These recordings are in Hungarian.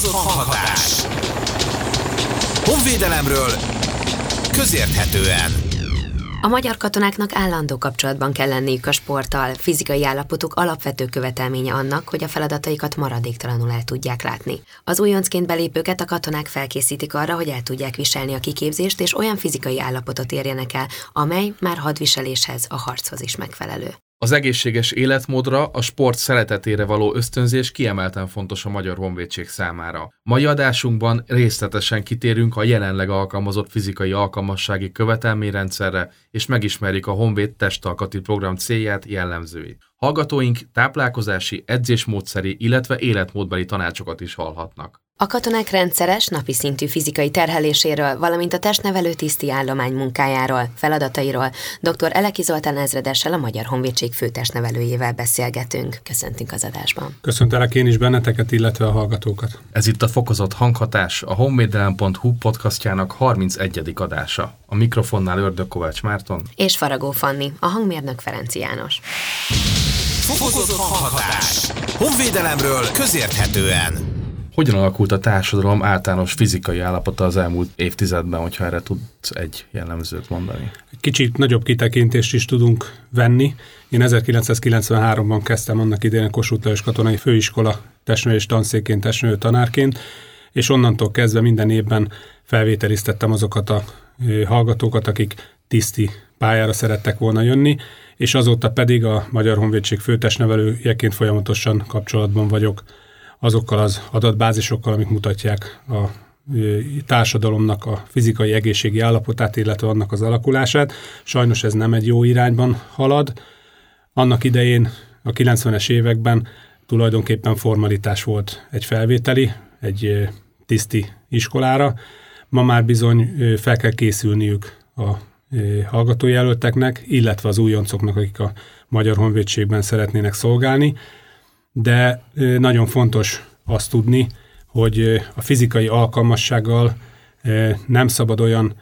Fokozott hanghatás. Honvédelemről közérthetően. A magyar katonáknak állandó kapcsolatban kell lenniük a sporttal. Fizikai állapotuk alapvető követelménye annak, hogy a feladataikat maradéktalanul el tudják látni. Az újoncként belépőket a katonák felkészítik arra, hogy el tudják viselni a kiképzést, és olyan fizikai állapotot érjenek el, amely már hadviseléshez, a harchoz is megfelelő. Az egészséges életmódra, a sport szeretetére való ösztönzés kiemelten fontos a Magyar Honvédség számára. Mai adásunkban részletesen kitérünk a jelenleg alkalmazott fizikai alkalmassági követelményrendszerre, és megismerjük a Honvéd testalkati program célját, jellemzőit. Hallgatóink táplálkozási, edzésmódszeri, illetve életmódbeli tanácsokat is hallhatnak. A katonák rendszeres, napi szintű fizikai terheléséről, valamint a testnevelő tiszti állomány munkájáról, feladatairól dr. Eleki Zoltán ezredessel a Magyar Honvédség főtestnevelőjével beszélgetünk. Köszöntünk az adásban. Köszöntelek én is benneteket, illetve a hallgatókat. Ez itt a Fokozott Hanghatás, a honvédelem.hu podcastjának 31. adása. A mikrofonnál Ördög Kovács Márton. És Faragó Fanni, a hangmérnök Ferenc János. Fokozott hanghatás. Honvédelemről közérthetően. Hogyan alakult a társadalom általános fizikai állapota az elmúlt évtizedben, hogyha erre tudsz egy jellemzőt mondani? Kicsit nagyobb kitekintést is tudunk venni. Én 1993-ban kezdtem annak idején a Kossuth Lajos Katonai Főiskola testnevelés tanszéként, testnevelő tanárként, és onnantól kezdve minden évben felvételiztettem azokat a hallgatókat, akik tiszti pályára szerettek volna jönni, és azóta pedig a Magyar Honvédség főtestnevelőjeként folyamatosan kapcsolatban vagyok azokkal az adatbázisokkal, amik mutatják a társadalomnak a fizikai egészségi állapotát, illetve annak az alakulását. Sajnos ez nem egy jó irányban halad. Annak idején, a 90-es években tulajdonképpen formalitás volt egy felvételi, egy tiszti iskolára. Ma már bizony fel kell készülniük a hallgatójelölteknek, illetve az újoncoknak, akik a Magyar Honvédségben szeretnének szolgálni de nagyon fontos azt tudni, hogy a fizikai alkalmassággal nem szabad olyan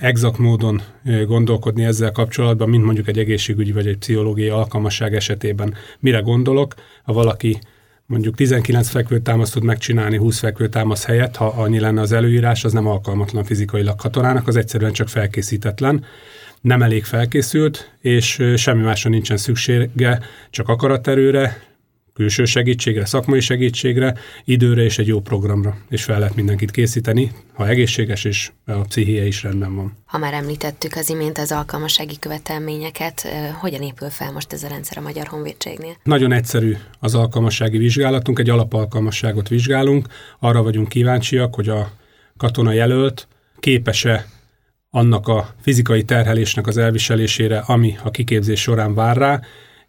exakt módon gondolkodni ezzel kapcsolatban, mint mondjuk egy egészségügyi vagy egy pszichológiai alkalmasság esetében. Mire gondolok? Ha valaki mondjuk 19 fekvőtámaszt tud megcsinálni 20 fekvőtámasz helyett, ha annyi lenne az előírás, az nem alkalmatlan fizikailag katonának, az egyszerűen csak felkészítetlen nem elég felkészült, és semmi másra nincsen szüksége, csak akaraterőre, külső segítségre, szakmai segítségre, időre és egy jó programra, és fel lehet mindenkit készíteni, ha egészséges és a pszichéje is rendben van. Ha már említettük az imént az alkalmassági követelményeket, hogyan épül fel most ez a rendszer a Magyar Honvédségnél? Nagyon egyszerű az alkalmassági vizsgálatunk, egy alapalkalmasságot vizsgálunk, arra vagyunk kíváncsiak, hogy a katona jelölt képes-e annak a fizikai terhelésnek az elviselésére, ami a kiképzés során vár rá,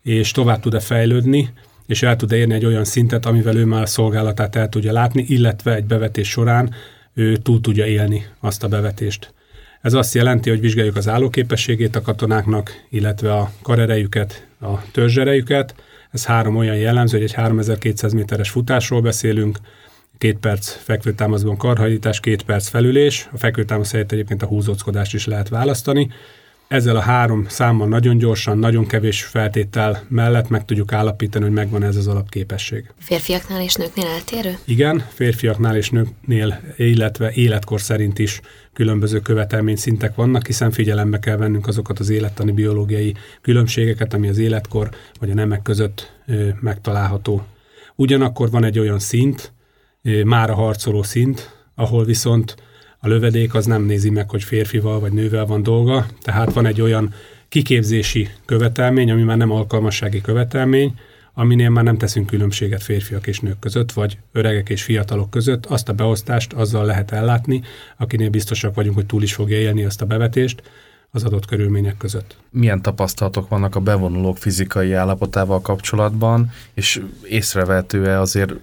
és tovább tud-e fejlődni, és el tud érni egy olyan szintet, amivel ő már a szolgálatát el tudja látni, illetve egy bevetés során ő túl tudja élni azt a bevetést. Ez azt jelenti, hogy vizsgáljuk az állóképességét a katonáknak, illetve a karerejüket, a törzserejüket. Ez három olyan jellemző, hogy egy 3200 méteres futásról beszélünk, két perc fekvőtámaszban karhajítás, két perc felülés, a fekvőtámasz helyett egyébként a húzóckodást is lehet választani, ezzel a három számmal nagyon gyorsan, nagyon kevés feltétel mellett meg tudjuk állapítani, hogy megvan ez az alapképesség. Férfiaknál és nőknél eltérő? Igen, férfiaknál és nőknél, illetve életkor szerint is különböző követelményszintek vannak, hiszen figyelembe kell vennünk azokat az élettani biológiai különbségeket, ami az életkor vagy a nemek között megtalálható. Ugyanakkor van egy olyan szint, már a harcoló szint, ahol viszont a lövedék az nem nézi meg, hogy férfival vagy nővel van dolga, tehát van egy olyan kiképzési követelmény, ami már nem alkalmassági követelmény, aminél már nem teszünk különbséget férfiak és nők között, vagy öregek és fiatalok között, azt a beosztást azzal lehet ellátni, akinél biztosak vagyunk, hogy túl is fogja élni azt a bevetést az adott körülmények között. Milyen tapasztalatok vannak a bevonulók fizikai állapotával kapcsolatban, és észrevehető-e azért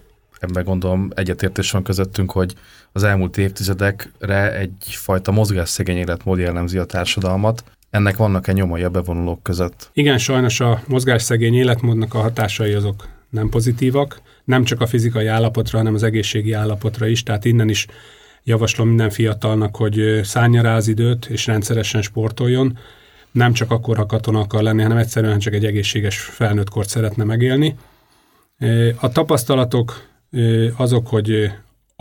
ebben gondolom egyetértés van közöttünk, hogy az elmúlt évtizedekre egyfajta mozgásszegény életmód jellemzi a társadalmat. Ennek vannak-e nyomai a bevonulók között? Igen, sajnos a mozgásszegény életmódnak a hatásai azok nem pozitívak, nem csak a fizikai állapotra, hanem az egészségi állapotra is, tehát innen is javaslom minden fiatalnak, hogy szállja rá az időt, és rendszeresen sportoljon, nem csak akkor, ha katona akar lenni, hanem egyszerűen csak egy egészséges felnőttkort szeretne megélni. A tapasztalatok azok, hogy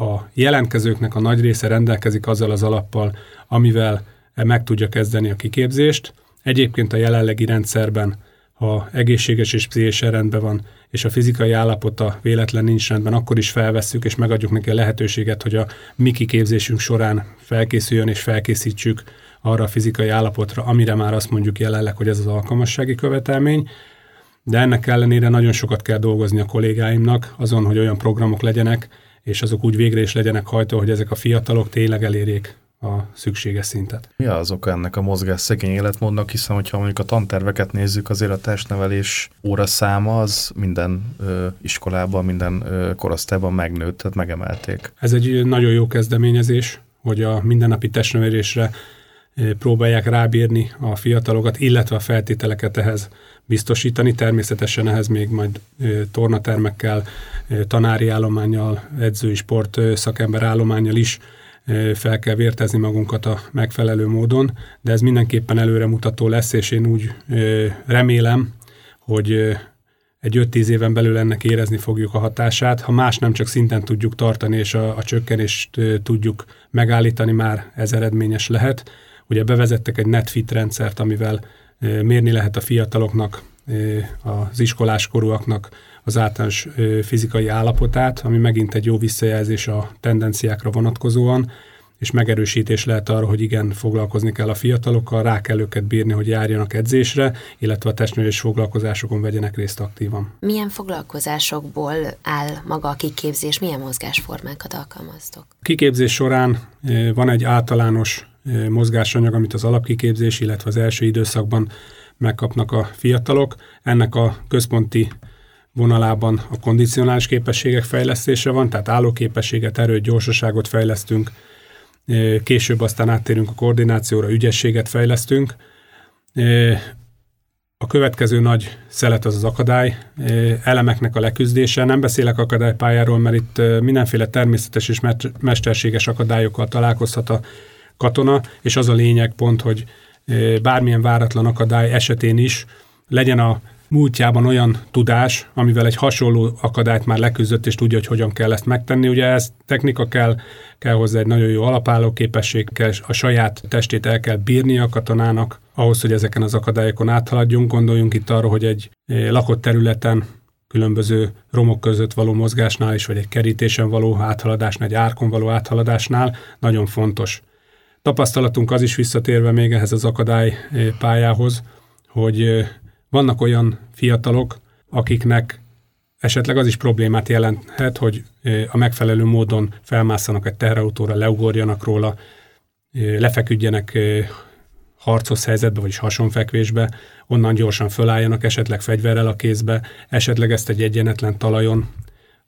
a jelentkezőknek a nagy része rendelkezik azzal az alappal, amivel meg tudja kezdeni a kiképzést. Egyébként a jelenlegi rendszerben, ha egészséges és pszichésen rendben van, és a fizikai állapota véletlen nincs rendben, akkor is felvesszük, és megadjuk neki a lehetőséget, hogy a mi kiképzésünk során felkészüljön és felkészítsük arra a fizikai állapotra, amire már azt mondjuk jelenleg, hogy ez az alkalmassági követelmény. De ennek ellenére nagyon sokat kell dolgozni a kollégáimnak azon, hogy olyan programok legyenek, és azok úgy végre is legyenek hajtó, hogy ezek a fiatalok tényleg elérjék a szükséges szintet. Mi az oka ennek a mozgás szegény életmódnak, hiszen hogyha mondjuk a tanterveket nézzük, azért a testnevelés óraszáma az minden ö, iskolában, minden ö, korosztályban megnőtt, tehát megemelték. Ez egy nagyon jó kezdeményezés, hogy a mindennapi testnevelésre próbálják rábírni a fiatalokat, illetve a feltételeket ehhez biztosítani. Természetesen ehhez még majd tornatermekkel, tanári állományjal, edzői sport szakember állományjal is fel kell vértezni magunkat a megfelelő módon, de ez mindenképpen előremutató lesz, és én úgy remélem, hogy egy 5-10 éven belül ennek érezni fogjuk a hatását. Ha más nem csak szinten tudjuk tartani, és a, a csökkenést tudjuk megállítani, már ez eredményes lehet. Ugye bevezettek egy NetFit rendszert, amivel mérni lehet a fiataloknak, az iskolás korúaknak az általános fizikai állapotát, ami megint egy jó visszajelzés a tendenciákra vonatkozóan, és megerősítés lehet arra, hogy igen, foglalkozni kell a fiatalokkal, rá kell őket bírni, hogy járjanak edzésre, illetve a testnőrés foglalkozásokon vegyenek részt aktívan. Milyen foglalkozásokból áll maga a kiképzés, milyen mozgásformákat alkalmaztok? A kiképzés során van egy általános mozgásanyag, amit az alapkiképzés, illetve az első időszakban megkapnak a fiatalok. Ennek a központi vonalában a kondicionális képességek fejlesztése van, tehát állóképességet, erőt, gyorsaságot fejlesztünk, később aztán áttérünk a koordinációra, ügyességet fejlesztünk. A következő nagy szelet az az akadály elemeknek a leküzdése. Nem beszélek akadálypályáról, mert itt mindenféle természetes és mesterséges akadályokkal találkozhat a katona, és az a lényeg pont, hogy bármilyen váratlan akadály esetén is legyen a múltjában olyan tudás, amivel egy hasonló akadályt már leküzdött, és tudja, hogy hogyan kell ezt megtenni. Ugye ez technika kell, kell hozzá egy nagyon jó alapálló képesség, kell, a saját testét el kell bírni a katonának, ahhoz, hogy ezeken az akadályokon áthaladjunk. Gondoljunk itt arra, hogy egy lakott területen különböző romok között való mozgásnál is, vagy egy kerítésen való áthaladásnál, egy árkon való áthaladásnál nagyon fontos. Tapasztalatunk az is visszatérve még ehhez az akadály pályához, hogy vannak olyan fiatalok, akiknek esetleg az is problémát jelenthet, hogy a megfelelő módon felmásszanak egy terrautóra, leugorjanak róla, lefeküdjenek harcos helyzetbe, vagyis hasonfekvésbe, onnan gyorsan fölálljanak, esetleg fegyverrel a kézbe, esetleg ezt egy egyenetlen talajon.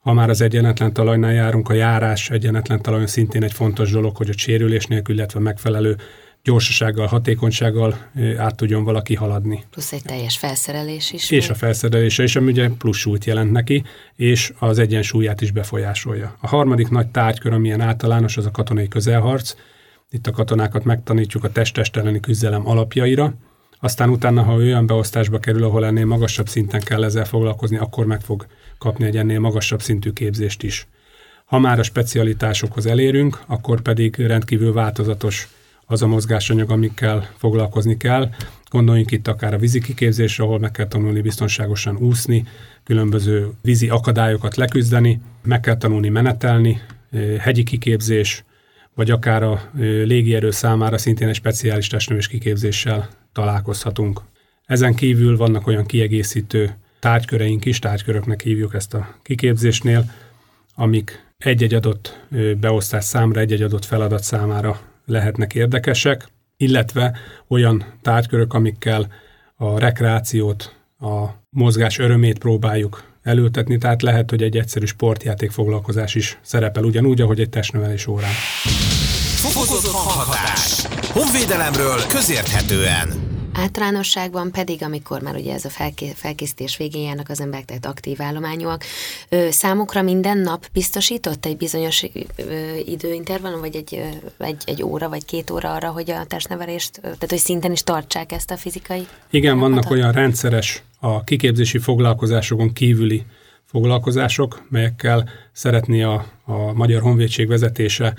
Ha már az egyenetlen talajnál járunk, a járás egyenetlen talajon szintén egy fontos dolog, hogy a sérülés nélkül, illetve megfelelő gyorsasággal, hatékonysággal át tudjon valaki haladni. Plusz egy teljes felszerelés is. És a felszerelése is, ami ugye plusz súlyt jelent neki, és az egyensúlyát is befolyásolja. A harmadik nagy tárgykör, amilyen általános, az a katonai közelharc. Itt a katonákat megtanítjuk a testest elleni küzdelem alapjaira, aztán utána, ha olyan beosztásba kerül, ahol ennél magasabb szinten kell ezzel foglalkozni, akkor meg fog kapni egy ennél magasabb szintű képzést is. Ha már a specialitásokhoz elérünk, akkor pedig rendkívül változatos az a mozgásanyag, amikkel foglalkozni kell. Gondoljunk itt akár a vízi kiképzésre, ahol meg kell tanulni biztonságosan úszni, különböző vízi akadályokat leküzdeni, meg kell tanulni menetelni, hegyi kiképzés, vagy akár a légierő számára szintén egy speciális testnövés kiképzéssel találkozhatunk. Ezen kívül vannak olyan kiegészítő tárgyköreink is, tárgyköröknek hívjuk ezt a kiképzésnél, amik egy-egy adott beosztás számra, egy-egy adott feladat számára lehetnek érdekesek, illetve olyan tárgykörök, amikkel a rekreációt, a mozgás örömét próbáljuk elültetni, tehát lehet, hogy egy egyszerű sportjáték foglalkozás is szerepel ugyanúgy, ahogy egy testnevelés órán. Fokozott hanghatás. Honvédelemről közérthetően. Általánosságban pedig, amikor már ugye ez a felké- felkészítés végén járnak az emberek, tehát aktív állományúak, ö, számukra minden nap biztosított egy bizonyos ö, időintervallum, vagy egy, ö, egy, egy óra, vagy két óra arra, hogy a testnevelést, tehát hogy szinten is tartsák ezt a fizikai? Igen, vannak olyan rendszeres, a kiképzési foglalkozásokon kívüli foglalkozások, melyekkel szeretné a, a Magyar Honvédség vezetése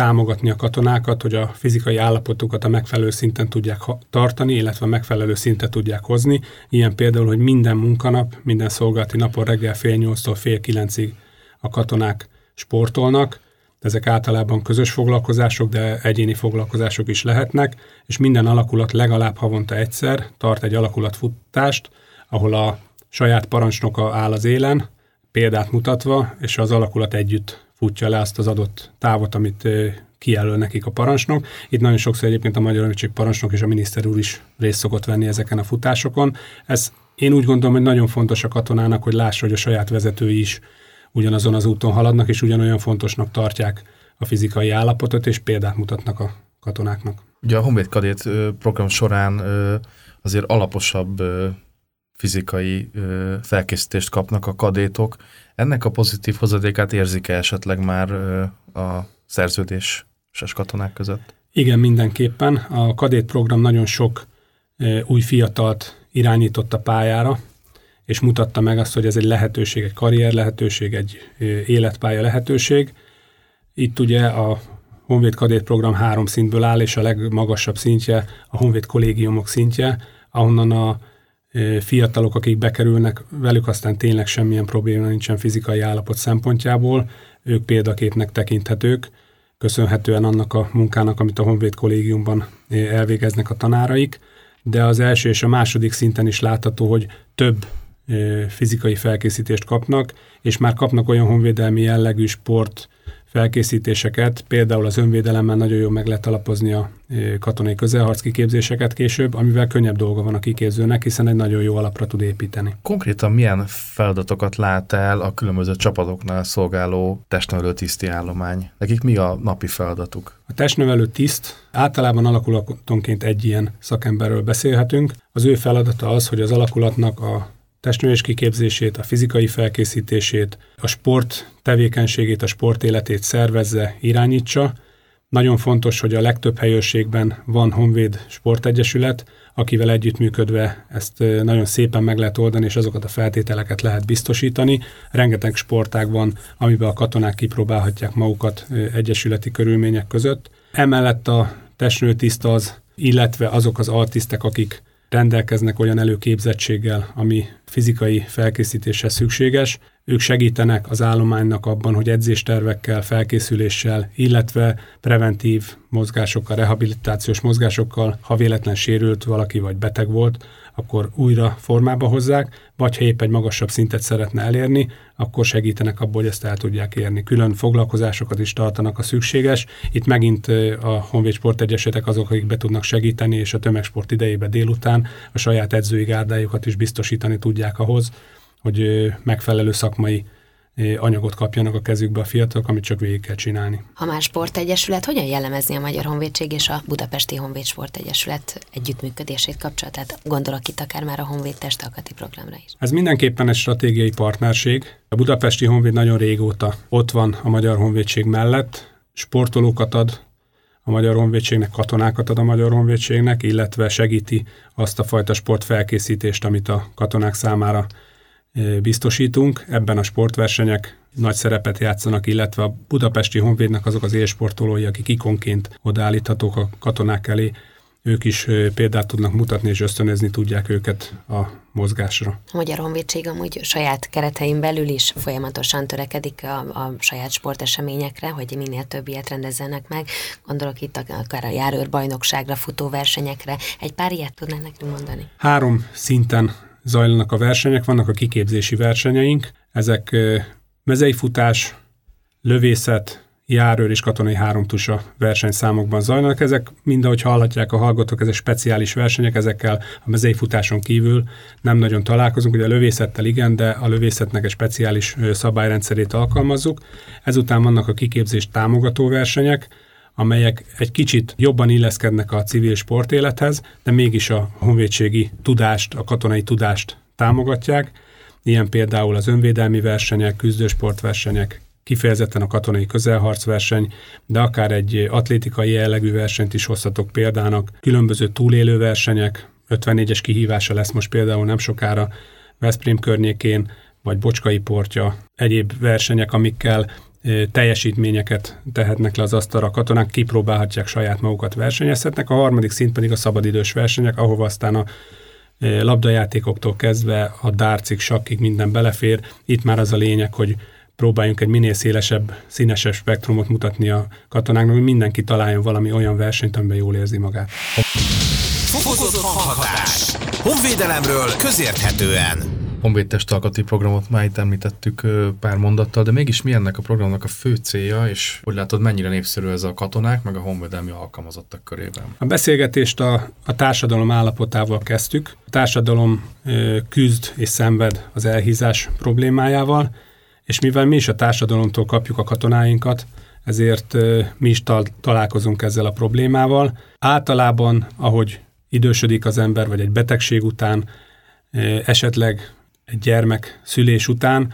támogatni a katonákat, hogy a fizikai állapotukat a megfelelő szinten tudják tartani, illetve a megfelelő szintet tudják hozni. Ilyen például, hogy minden munkanap, minden szolgálati napon reggel fél nyolctól fél kilencig a katonák sportolnak. Ezek általában közös foglalkozások, de egyéni foglalkozások is lehetnek, és minden alakulat legalább havonta egyszer tart egy alakulatfutást, ahol a saját parancsnoka áll az élen, példát mutatva, és az alakulat együtt futja le azt az adott távot, amit kijelöl nekik a parancsnok. Itt nagyon sokszor egyébként a Magyar Önökség parancsnok és a miniszter úr is részt szokott venni ezeken a futásokon. Ez én úgy gondolom, hogy nagyon fontos a katonának, hogy lássa, hogy a saját vezetői is ugyanazon az úton haladnak, és ugyanolyan fontosnak tartják a fizikai állapotot, és példát mutatnak a katonáknak. Ugye a Honvéd Kadét program során azért alaposabb fizikai felkészítést kapnak a kadétok. Ennek a pozitív hozadékát érzik-e esetleg már a szerződéses katonák között? Igen, mindenképpen. A kadét program nagyon sok új fiatalt irányított a pályára, és mutatta meg azt, hogy ez egy lehetőség, egy karrier lehetőség, egy életpálya lehetőség. Itt ugye a Honvéd Kadét program három szintből áll, és a legmagasabb szintje a Honvéd kollégiumok szintje, ahonnan a fiatalok, akik bekerülnek, velük aztán tényleg semmilyen probléma nincsen fizikai állapot szempontjából, ők példaképnek tekinthetők, köszönhetően annak a munkának, amit a Honvéd kollégiumban elvégeznek a tanáraik, de az első és a második szinten is látható, hogy több fizikai felkészítést kapnak, és már kapnak olyan honvédelmi jellegű sport felkészítéseket, például az önvédelemmel nagyon jól meg lehet alapozni a katonai közelharc kiképzéseket később, amivel könnyebb dolga van a kiképzőnek, hiszen egy nagyon jó alapra tud építeni. Konkrétan milyen feladatokat lát el a különböző csapatoknál szolgáló testnevelő tiszti állomány? Nekik mi a napi feladatuk? A testnevelő tiszt általában alakulatonként egy ilyen szakemberről beszélhetünk. Az ő feladata az, hogy az alakulatnak a testnövés kiképzését, a fizikai felkészítését, a sport tevékenységét, a sport életét szervezze, irányítsa. Nagyon fontos, hogy a legtöbb helyőrségben van Honvéd Sportegyesület, akivel együttműködve ezt nagyon szépen meg lehet oldani, és azokat a feltételeket lehet biztosítani. Rengeteg sportág van, amiben a katonák kipróbálhatják magukat egyesületi körülmények között. Emellett a testnőtiszt az, illetve azok az artisztek, akik rendelkeznek olyan előképzettséggel, ami fizikai felkészítéshez szükséges. Ők segítenek az állománynak abban, hogy edzéstervekkel, felkészüléssel, illetve preventív mozgásokkal, rehabilitációs mozgásokkal, ha véletlen sérült valaki vagy beteg volt, akkor újra formába hozzák, vagy ha épp egy magasabb szintet szeretne elérni, akkor segítenek abból, hogy ezt el tudják érni. Külön foglalkozásokat is tartanak a szükséges. Itt megint a Honvéd Sportegyesetek azok, akik be tudnak segíteni, és a tömegsport idejében délután a saját edzői gárdájukat is biztosítani tudják ahhoz, hogy megfelelő szakmai anyagot kapjanak a kezükbe a fiatalok, amit csak végig kell csinálni. Ha már sportegyesület, hogyan jellemezni a Magyar Honvédség és a Budapesti Honvéd Sportegyesület együttműködését kapcsolatát? Gondolok itt akár már a Honvéd testalkati programra is. Ez mindenképpen egy stratégiai partnerség. A Budapesti Honvéd nagyon régóta ott van a Magyar Honvédség mellett, sportolókat ad a Magyar Honvédségnek, katonákat ad a Magyar Honvédségnek, illetve segíti azt a fajta sportfelkészítést, amit a katonák számára biztosítunk. Ebben a sportversenyek nagy szerepet játszanak, illetve a budapesti honvédnek azok az élsportolói, akik ikonként odaállíthatók a katonák elé, ők is példát tudnak mutatni, és ösztönözni tudják őket a mozgásra. A Magyar Honvédség amúgy saját keretein belül is folyamatosan törekedik a, a saját sporteseményekre, hogy minél több ilyet rendezzenek meg. Gondolok itt akár a járőrbajnokságra, futóversenyekre. Egy pár ilyet tudnál nekünk mondani? Három szinten zajlanak a versenyek, vannak a kiképzési versenyeink, ezek mezei futás, lövészet, járőr és katonai háromtusa versenyszámokban zajlanak. Ezek mind, ahogy hallhatják a hallgatók, ezek speciális versenyek, ezekkel a mezei futáson kívül nem nagyon találkozunk. Ugye a lövészettel igen, de a lövészetnek egy speciális szabályrendszerét alkalmazzuk. Ezután vannak a kiképzés támogató versenyek, amelyek egy kicsit jobban illeszkednek a civil sportélethez, de mégis a honvédségi tudást, a katonai tudást támogatják. Ilyen például az önvédelmi versenyek, küzdősportversenyek, kifejezetten a katonai közelharcverseny, de akár egy atlétikai jellegű versenyt is hozhatok példának. Különböző túlélő versenyek, 54-es kihívása lesz most például nem sokára Veszprém környékén, vagy bocskai portja, egyéb versenyek, amikkel teljesítményeket tehetnek le az asztalra a katonák, kipróbálhatják saját magukat, versenyezhetnek. A harmadik szint pedig a szabadidős versenyek, ahova aztán a labdajátékoktól kezdve a dárcig, sakkig minden belefér. Itt már az a lényeg, hogy próbáljunk egy minél szélesebb, színesebb spektrumot mutatni a katonáknak, hogy mindenki találjon valami olyan versenyt, amiben jól érzi magát. Fokozott hanghatás. Honvédelemről közérthetően. Honvéd testalkati programot már itt említettük pár mondattal, de mégis mi ennek a programnak a fő célja, és hogy látod, mennyire népszerű ez a katonák, meg a honvédelmi alkalmazottak körében? A beszélgetést a, a társadalom állapotával kezdtük. A társadalom ö, küzd és szenved az elhízás problémájával, és mivel mi is a társadalomtól kapjuk a katonáinkat, ezért ö, mi is tal- találkozunk ezzel a problémával. Általában, ahogy idősödik az ember, vagy egy betegség után, esetleg egy gyermek szülés után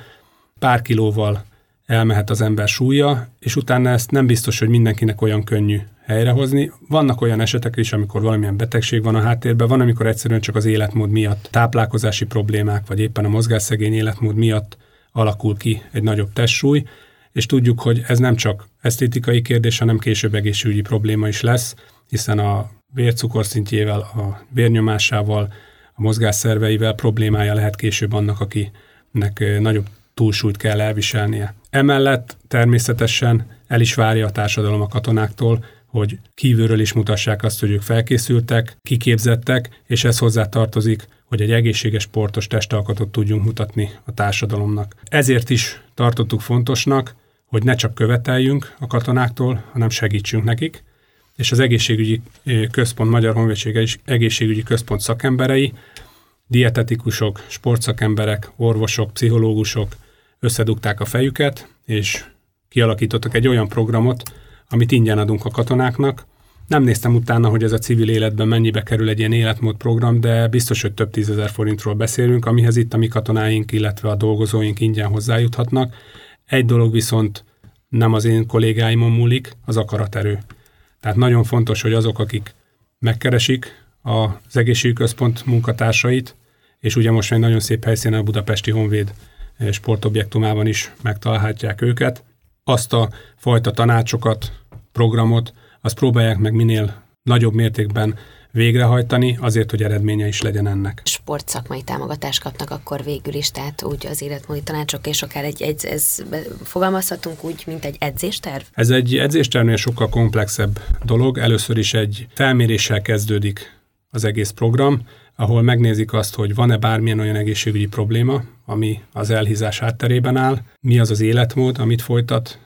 pár kilóval elmehet az ember súlya, és utána ezt nem biztos, hogy mindenkinek olyan könnyű helyrehozni. Vannak olyan esetek is, amikor valamilyen betegség van a háttérben, van, amikor egyszerűen csak az életmód miatt, táplálkozási problémák, vagy éppen a mozgásszegény életmód miatt alakul ki egy nagyobb testsúly, és tudjuk, hogy ez nem csak esztétikai kérdés, hanem később egészségügyi probléma is lesz, hiszen a vércukorszintjével, a vérnyomásával, a mozgásszerveivel problémája lehet később annak, akinek nagyobb túlsúlyt kell elviselnie. Emellett természetesen el is várja a társadalom a katonáktól, hogy kívülről is mutassák azt, hogy ők felkészültek, kiképzettek, és ez hozzá tartozik, hogy egy egészséges sportos testalkatot tudjunk mutatni a társadalomnak. Ezért is tartottuk fontosnak, hogy ne csak követeljünk a katonáktól, hanem segítsünk nekik, és az egészségügyi központ, Magyar Honvédség egészségügyi központ szakemberei, dietetikusok, sportszakemberek, orvosok, pszichológusok összedugták a fejüket, és kialakítottak egy olyan programot, amit ingyen adunk a katonáknak. Nem néztem utána, hogy ez a civil életben mennyibe kerül egy ilyen életmód program, de biztos, hogy több tízezer forintról beszélünk, amihez itt a mi katonáink, illetve a dolgozóink ingyen hozzájuthatnak. Egy dolog viszont nem az én kollégáimon múlik, az akaraterő. Tehát nagyon fontos, hogy azok, akik megkeresik az egészségközpont munkatársait, és ugye most egy nagyon szép helyszínen a Budapesti Honvéd sportobjektumában is megtalálhatják őket, azt a fajta tanácsokat, programot, azt próbálják meg minél nagyobb mértékben végrehajtani, azért, hogy eredménye is legyen ennek. Sportszakmai támogatást kapnak akkor végül is, tehát úgy az életmódi tanácsok, és akár egy, egy ez, fogalmazhatunk úgy, mint egy edzésterv? Ez egy edzéstervnél sokkal komplexebb dolog. Először is egy felméréssel kezdődik az egész program, ahol megnézik azt, hogy van-e bármilyen olyan egészségügyi probléma, ami az elhízás hátterében áll, mi az az életmód, amit folytat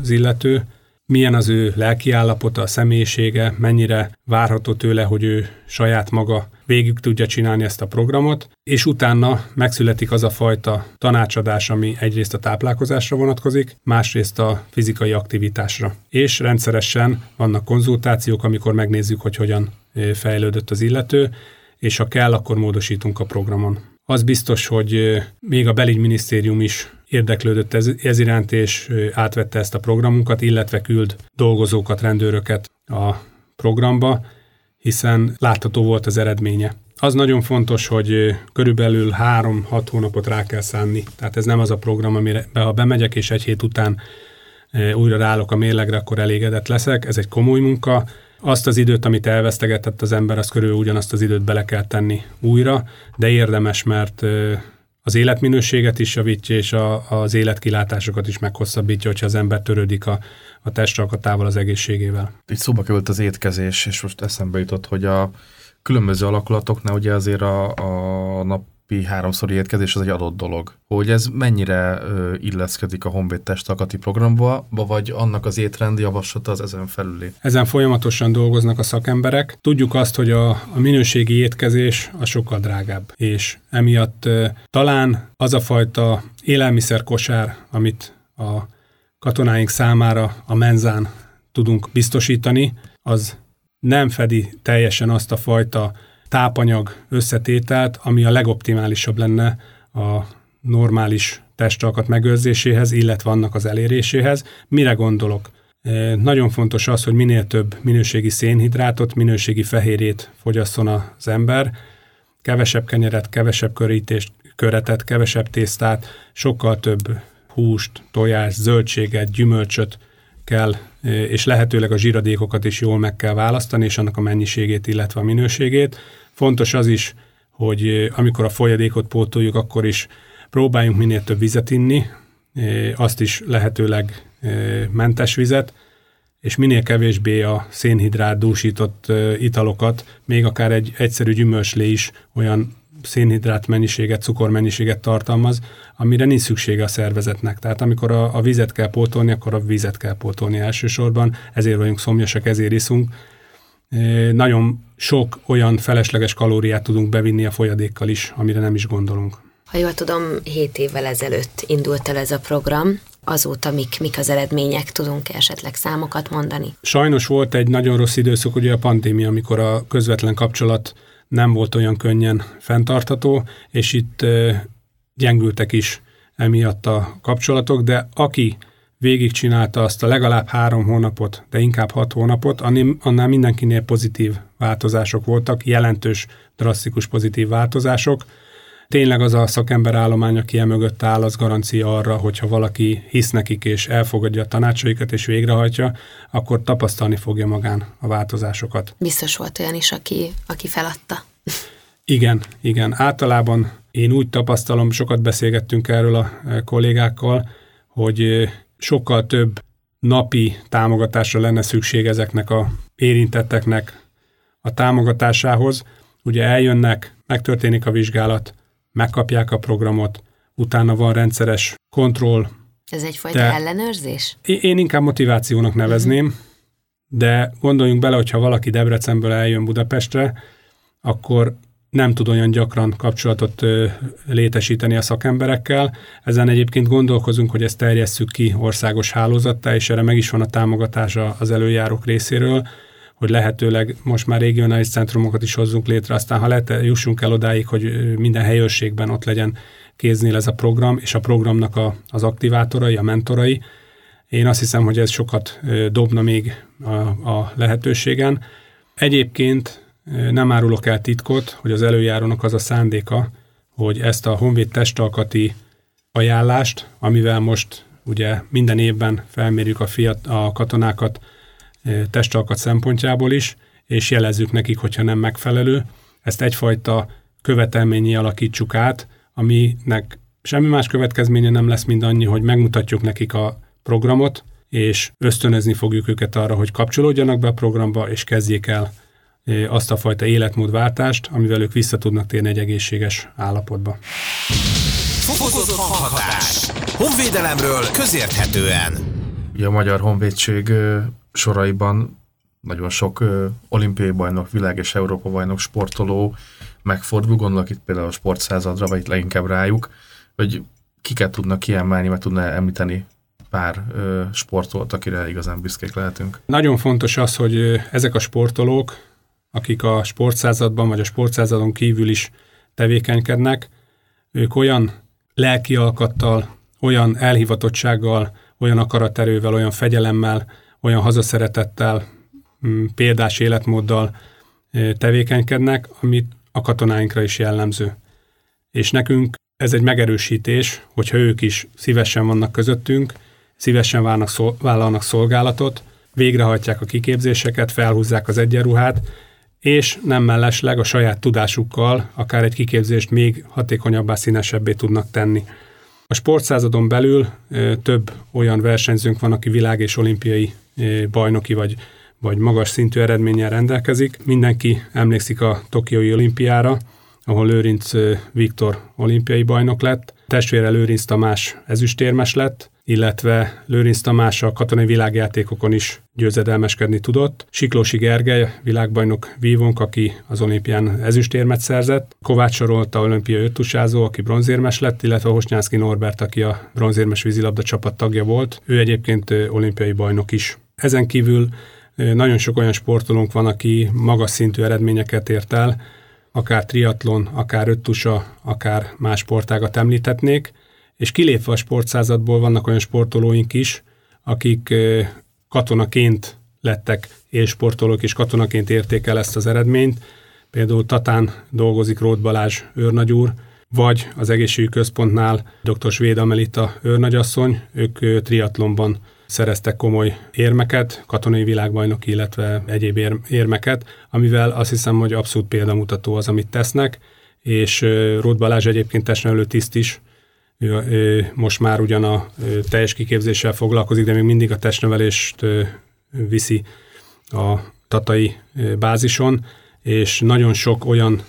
az illető, milyen az ő lelki állapota, a személyisége, mennyire várható tőle, hogy ő saját maga végig tudja csinálni ezt a programot, és utána megszületik az a fajta tanácsadás, ami egyrészt a táplálkozásra vonatkozik, másrészt a fizikai aktivitásra. És rendszeresen vannak konzultációk, amikor megnézzük, hogy hogyan fejlődött az illető, és ha kell, akkor módosítunk a programon. Az biztos, hogy még a belügyminisztérium is érdeklődött ez, ez iránt, és átvette ezt a programunkat, illetve küld dolgozókat, rendőröket a programba, hiszen látható volt az eredménye. Az nagyon fontos, hogy körülbelül 3-6 hónapot rá kell szánni. Tehát ez nem az a program, amire ha bemegyek, és egy hét után újra ráállok a mérlegre, akkor elégedett leszek. Ez egy komoly munka. Azt az időt, amit elvesztegetett az ember, az körül ugyanazt az időt bele kell tenni újra, de érdemes, mert az életminőséget is javítja, és a, az életkilátásokat is meghosszabbítja, hogyha az ember törődik a, a testalkatával, az egészségével. Itt szóba került az étkezés, és most eszembe jutott, hogy a különböző alakulatoknál ugye azért a, a nap napi háromszori étkezés az egy adott dolog. Hogy ez mennyire ö, illeszkedik a Honvéd testalkati programba, vagy annak az étrendi javaslata az ezen felüli? Ezen folyamatosan dolgoznak a szakemberek. Tudjuk azt, hogy a, a minőségi étkezés a sokkal drágább, és emiatt ö, talán az a fajta élelmiszerkosár, amit a katonáink számára a menzán tudunk biztosítani, az nem fedi teljesen azt a fajta tápanyag összetételt, ami a legoptimálisabb lenne a normális testalkat megőrzéséhez, illetve annak az eléréséhez. Mire gondolok? E, nagyon fontos az, hogy minél több minőségi szénhidrátot, minőségi fehérjét fogyasszon az ember, kevesebb kenyeret, kevesebb körítést, köretet, kevesebb tésztát, sokkal több húst, tojást, zöldséget, gyümölcsöt kell, és lehetőleg a zsíradékokat is jól meg kell választani, és annak a mennyiségét, illetve a minőségét. Fontos az is, hogy amikor a folyadékot pótoljuk, akkor is próbáljunk minél több vizet inni, azt is lehetőleg mentes vizet, és minél kevésbé a szénhidrát dúsított italokat, még akár egy egyszerű gyümölcslé is olyan szénhidrát mennyiséget, cukormennyiséget tartalmaz, amire nincs szüksége a szervezetnek. Tehát amikor a, a vizet kell pótolni, akkor a vizet kell pótolni elsősorban, ezért vagyunk szomjasak, ezért iszunk. Nagyon sok olyan felesleges kalóriát tudunk bevinni a folyadékkal is, amire nem is gondolunk. Ha jól tudom, 7 évvel ezelőtt indult el ez a program, azóta mik, mik az eredmények, tudunk esetleg számokat mondani? Sajnos volt egy nagyon rossz időszak, ugye a pandémia, amikor a közvetlen kapcsolat nem volt olyan könnyen fenntartható, és itt gyengültek is emiatt a kapcsolatok, de aki végigcsinálta azt a legalább három hónapot, de inkább hat hónapot, annál mindenkinél pozitív változások voltak, jelentős, drasztikus pozitív változások, tényleg az a szakember állomány, aki mögött áll, az garancia arra, hogyha valaki hisz nekik és elfogadja a tanácsaikat és végrehajtja, akkor tapasztalni fogja magán a változásokat. Biztos volt olyan is, aki, aki feladta. Igen, igen. Általában én úgy tapasztalom, sokat beszélgettünk erről a e, kollégákkal, hogy e, sokkal több napi támogatásra lenne szükség ezeknek a érintetteknek a támogatásához. Ugye eljönnek, megtörténik a vizsgálat, megkapják a programot, utána van rendszeres kontroll. Ez egyfajta de ellenőrzés? Én inkább motivációnak nevezném, uh-huh. de gondoljunk bele, hogyha valaki Debrecenből eljön Budapestre, akkor nem tud olyan gyakran kapcsolatot ö, létesíteni a szakemberekkel. Ezen egyébként gondolkozunk, hogy ezt terjesszük ki országos hálózattá, és erre meg is van a támogatása az előjárók részéről, hogy lehetőleg most már regionális centrumokat is hozzunk létre, aztán ha lehet, jussunk el odáig, hogy minden helyőrségben ott legyen kéznél ez a program, és a programnak a, az aktivátorai, a mentorai. Én azt hiszem, hogy ez sokat dobna még a, a lehetőségen. Egyébként nem árulok el titkot, hogy az előjárónak az a szándéka, hogy ezt a Honvéd testalkati ajánlást, amivel most ugye minden évben felmérjük a, fiat, a katonákat testalkat szempontjából is, és jelezzük nekik, hogyha nem megfelelő. Ezt egyfajta követelményi alakítsuk át, aminek semmi más következménye nem lesz, mint annyi, hogy megmutatjuk nekik a programot, és ösztönözni fogjuk őket arra, hogy kapcsolódjanak be a programba, és kezdjék el azt a fajta életmódváltást, amivel ők vissza tudnak térni egy egészséges állapotba. Fokozott hanghatás. Honvédelemről közérthetően. Ugye a Magyar Honvédség soraiban nagyon sok ö, olimpiai bajnok, világ és Európa bajnok sportoló megfordul, gondolok itt például a sportszázadra, vagy itt leginkább rájuk, hogy kiket tudnak kiemelni, vagy tudna említeni pár ö, sportolót, akire igazán büszkék lehetünk. Nagyon fontos az, hogy ezek a sportolók, akik a sportszázadban vagy a sportszázadon kívül is tevékenykednek, ők olyan lelki alkattal, olyan elhivatottsággal, olyan akaraterővel, olyan fegyelemmel, olyan hazaszeretettel, mm, példás életmóddal tevékenykednek, amit a katonáinkra is jellemző. És nekünk ez egy megerősítés, hogyha ők is szívesen vannak közöttünk, szívesen válnak, vállalnak szolgálatot, végrehajtják a kiképzéseket, felhúzzák az egyenruhát, és nem mellesleg a saját tudásukkal akár egy kiképzést még hatékonyabbá, színesebbé tudnak tenni. A sportszázadon belül több olyan versenyzőnk van, aki világ és olimpiai bajnoki vagy, vagy magas szintű eredménnyel rendelkezik. Mindenki emlékszik a Tokiói olimpiára, ahol Lőrinc Viktor olimpiai bajnok lett, testvére Lőrinc Tamás ezüstérmes lett, illetve Lőrinc Tamás a katonai világjátékokon is győzedelmeskedni tudott. Siklósi Gergely, világbajnok vívónk, aki az olimpián ezüstérmet szerzett. Kovács Sorolta olimpiai öttusázó, aki bronzérmes lett, illetve Hosnyánszki Norbert, aki a bronzérmes vízilabda csapat tagja volt. Ő egyébként olimpiai bajnok is. Ezen kívül nagyon sok olyan sportolónk van, aki magas szintű eredményeket ért el, akár triatlon, akár öttusa, akár más sportágat említhetnék, és kilépve a sportszázadból vannak olyan sportolóink is, akik katonaként lettek élsportolók, és katonaként érték el ezt az eredményt. Például Tatán dolgozik Rót Balázs őrnagyúr, vagy az egészségügyi központnál dr. Svéd Amelita őrnagyasszony, ők triatlonban szereztek komoly érmeket, katonai világbajnok, illetve egyéb érmeket, amivel azt hiszem, hogy abszolút példamutató az, amit tesznek, és Rót Balázs egyébként testnevelő tiszt is, ő, ő most már ugyan a teljes kiképzéssel foglalkozik, de még mindig a testnevelést viszi a tatai bázison, és nagyon sok olyan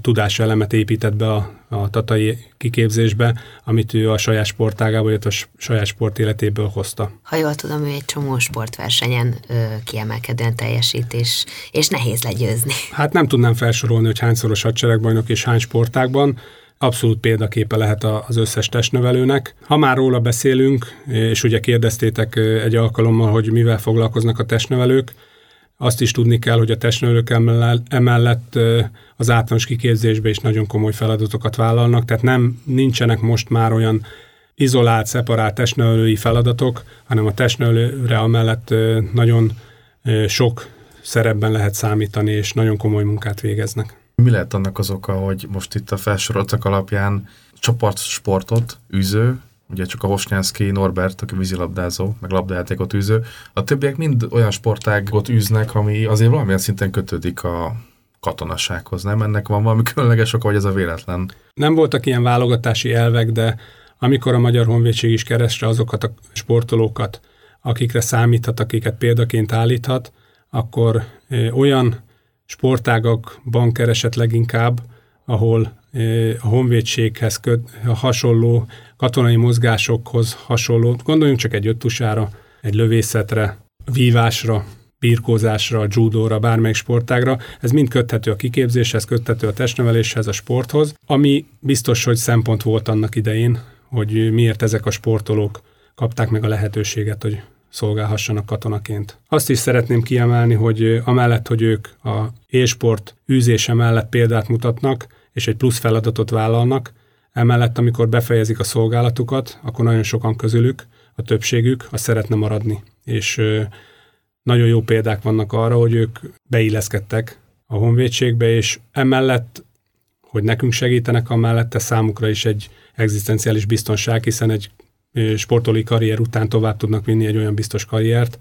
tudáselemet épített be a, a tatai kiképzésbe, amit ő a saját sportágából, illetve a saját sport életéből hozta. Ha jól tudom, ő egy csomó sportversenyen ö, kiemelkedően teljesít, és, és nehéz legyőzni. Hát nem tudnám felsorolni, hogy hányszoros hadseregbajnok és hány sportákban, abszolút példaképe lehet az összes testnövelőnek. Ha már róla beszélünk, és ugye kérdeztétek egy alkalommal, hogy mivel foglalkoznak a testnevelők, azt is tudni kell, hogy a testnevelők emellett az általános kiképzésbe is nagyon komoly feladatokat vállalnak, tehát nem nincsenek most már olyan izolált, szeparált testnevelői feladatok, hanem a testnevelőre amellett nagyon sok szerepben lehet számítani, és nagyon komoly munkát végeznek. Mi lehet annak az oka, hogy most itt a felsoroltak alapján csoportsportot, űző, ugye csak a Hosnyánszki Norbert, aki vízilabdázó, meg labdajátékot űző, a többiek mind olyan sportágot űznek, ami azért valamilyen szinten kötődik a katonasághoz, nem? Ennek van valami különleges oka, vagy ez a véletlen? Nem voltak ilyen válogatási elvek, de amikor a Magyar Honvédség is keresre azokat a sportolókat, akikre számíthat, akiket példaként állíthat, akkor olyan sportágakban keresett leginkább, ahol a honvédséghez köt, hasonló katonai mozgásokhoz hasonló, gondoljunk csak egy öttusára, egy lövészetre, vívásra, birkózásra, judóra, bármelyik sportágra. Ez mind köthető a kiképzéshez, köthető a testneveléshez, a sporthoz, ami biztos, hogy szempont volt annak idején, hogy miért ezek a sportolók kapták meg a lehetőséget, hogy szolgálhassanak katonaként. Azt is szeretném kiemelni, hogy amellett, hogy ők a élsport űzése mellett példát mutatnak, és egy plusz feladatot vállalnak, emellett, amikor befejezik a szolgálatukat, akkor nagyon sokan közülük, a többségük, a szeretne maradni. És nagyon jó példák vannak arra, hogy ők beilleszkedtek a honvédségbe, és emellett, hogy nekünk segítenek, amellett számukra is egy egzisztenciális biztonság, hiszen egy sportolói karrier után tovább tudnak vinni egy olyan biztos karriert,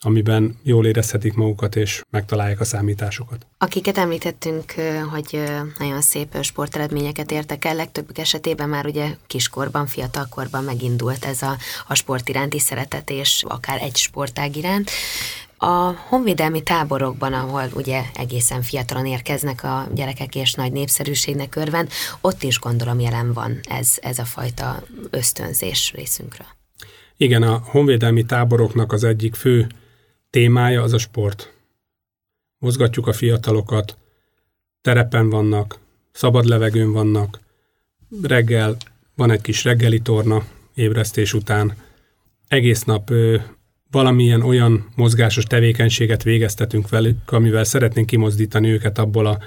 amiben jól érezhetik magukat és megtalálják a számításokat. Akiket említettünk, hogy nagyon szép sporteredményeket értek el, legtöbbük esetében már ugye kiskorban, fiatalkorban megindult ez a, a sport iránti szeretet, és akár egy sportág iránt. A honvédelmi táborokban, ahol ugye egészen fiatalon érkeznek a gyerekek és nagy népszerűségnek örvend, ott is gondolom jelen van ez, ez a fajta ösztönzés részünkről. Igen, a honvédelmi táboroknak az egyik fő témája az a sport. Mozgatjuk a fiatalokat, terepen vannak, szabad levegőn vannak, reggel van egy kis reggeli torna ébresztés után, egész nap ö, valamilyen olyan mozgásos tevékenységet végeztetünk velük, amivel szeretnénk kimozdítani őket abból a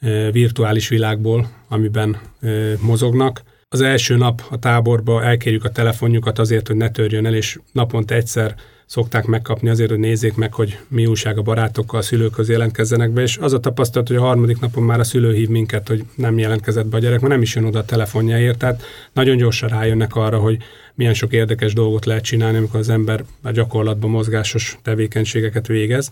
ö, virtuális világból, amiben ö, mozognak. Az első nap a táborba elkérjük a telefonjukat azért, hogy ne törjön el, és naponta egyszer szokták megkapni azért, hogy nézzék meg, hogy mi újság a barátokkal, a szülőkhöz jelentkezzenek be, és az a tapasztalat, hogy a harmadik napon már a szülő hív minket, hogy nem jelentkezett be a gyerek, mert nem is jön oda a telefonjáért, tehát nagyon gyorsan rájönnek arra, hogy milyen sok érdekes dolgot lehet csinálni, amikor az ember a gyakorlatban mozgásos tevékenységeket végez.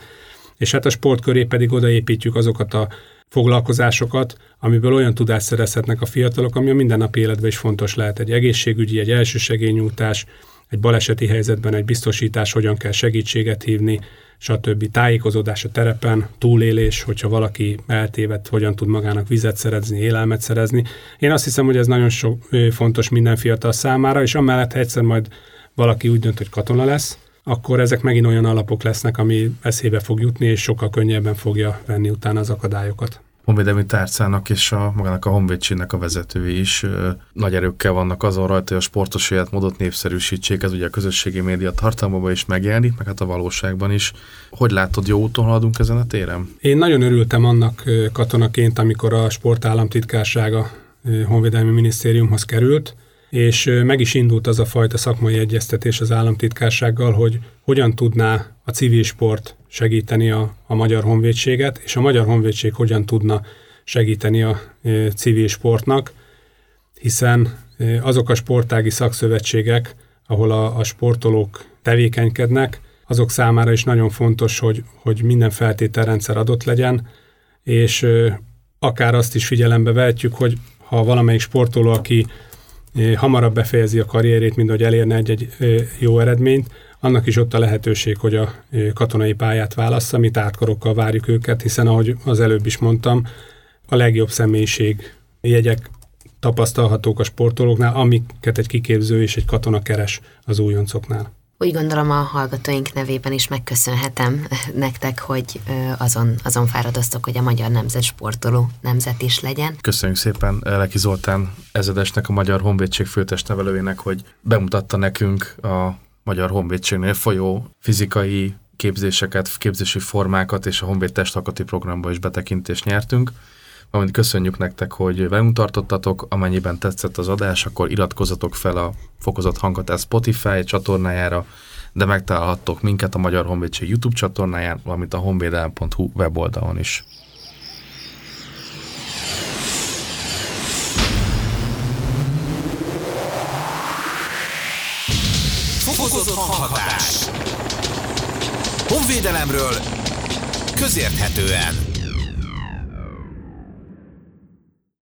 És hát a sport köré pedig odaépítjük azokat a foglalkozásokat, amiből olyan tudást szerezhetnek a fiatalok, ami a mindennapi életben is fontos lehet. Egy egészségügyi, egy elsősegélynyújtás, egy baleseti helyzetben egy biztosítás, hogyan kell segítséget hívni, stb. Tájékozódás a terepen, túlélés, hogyha valaki eltévedt, hogyan tud magának vizet szerezni, élelmet szerezni. Én azt hiszem, hogy ez nagyon sok, fontos minden fiatal számára, és amellett, ha egyszer majd valaki úgy dönt, hogy katona lesz, akkor ezek megint olyan alapok lesznek, ami eszébe fog jutni, és sokkal könnyebben fogja venni utána az akadályokat honvédelmi tárcának és a, magának a honvédségnek a vezetői is ö, nagy erőkkel vannak azon rajta, hogy a sportos életmódot népszerűsítsék, ez ugye a közösségi média tartalmában is megjelenik, meg hát a valóságban is. Hogy látod, jó úton haladunk ezen a téren? Én nagyon örültem annak katonaként, amikor a sportállamtitkársága honvédelmi minisztériumhoz került, és meg is indult az a fajta szakmai egyeztetés az államtitkársággal, hogy hogyan tudná a civil sport segíteni a, a Magyar Honvédséget, és a Magyar Honvédség hogyan tudna segíteni a e, civil sportnak, hiszen azok a sportági szakszövetségek, ahol a, a sportolók tevékenykednek, azok számára is nagyon fontos, hogy, hogy minden feltételrendszer adott legyen, és akár azt is figyelembe vehetjük, hogy ha valamelyik sportoló, aki hamarabb befejezi a karrierét, mint hogy elérne egy-egy jó eredményt, annak is ott a lehetőség, hogy a katonai pályát válassza, mi átkarokkal várjuk őket, hiszen ahogy az előbb is mondtam, a legjobb személyiség jegyek tapasztalhatók a sportolóknál, amiket egy kiképző és egy katona keres az újoncoknál. Úgy gondolom a hallgatóink nevében is megköszönhetem nektek, hogy azon, azon fáradoztok, hogy a magyar nemzet sportoló nemzet is legyen. Köszönjük szépen Leki Zoltán ezedesnek, a Magyar Honvédség főtestnevelőjének, hogy bemutatta nekünk a Magyar Honvédségnél folyó fizikai képzéseket, képzési formákat és a Honvéd testalkati programba is betekintést nyertünk. Valamint köszönjük nektek, hogy velünk tartottatok, amennyiben tetszett az adás, akkor iratkozzatok fel a Fokozott Hangatás Spotify csatornájára, de megtalálhattok minket a Magyar Honvédség YouTube csatornáján, valamint a honvédelem.hu weboldalon is. Fokozott hanghatás. Honvédelemről közérthetően.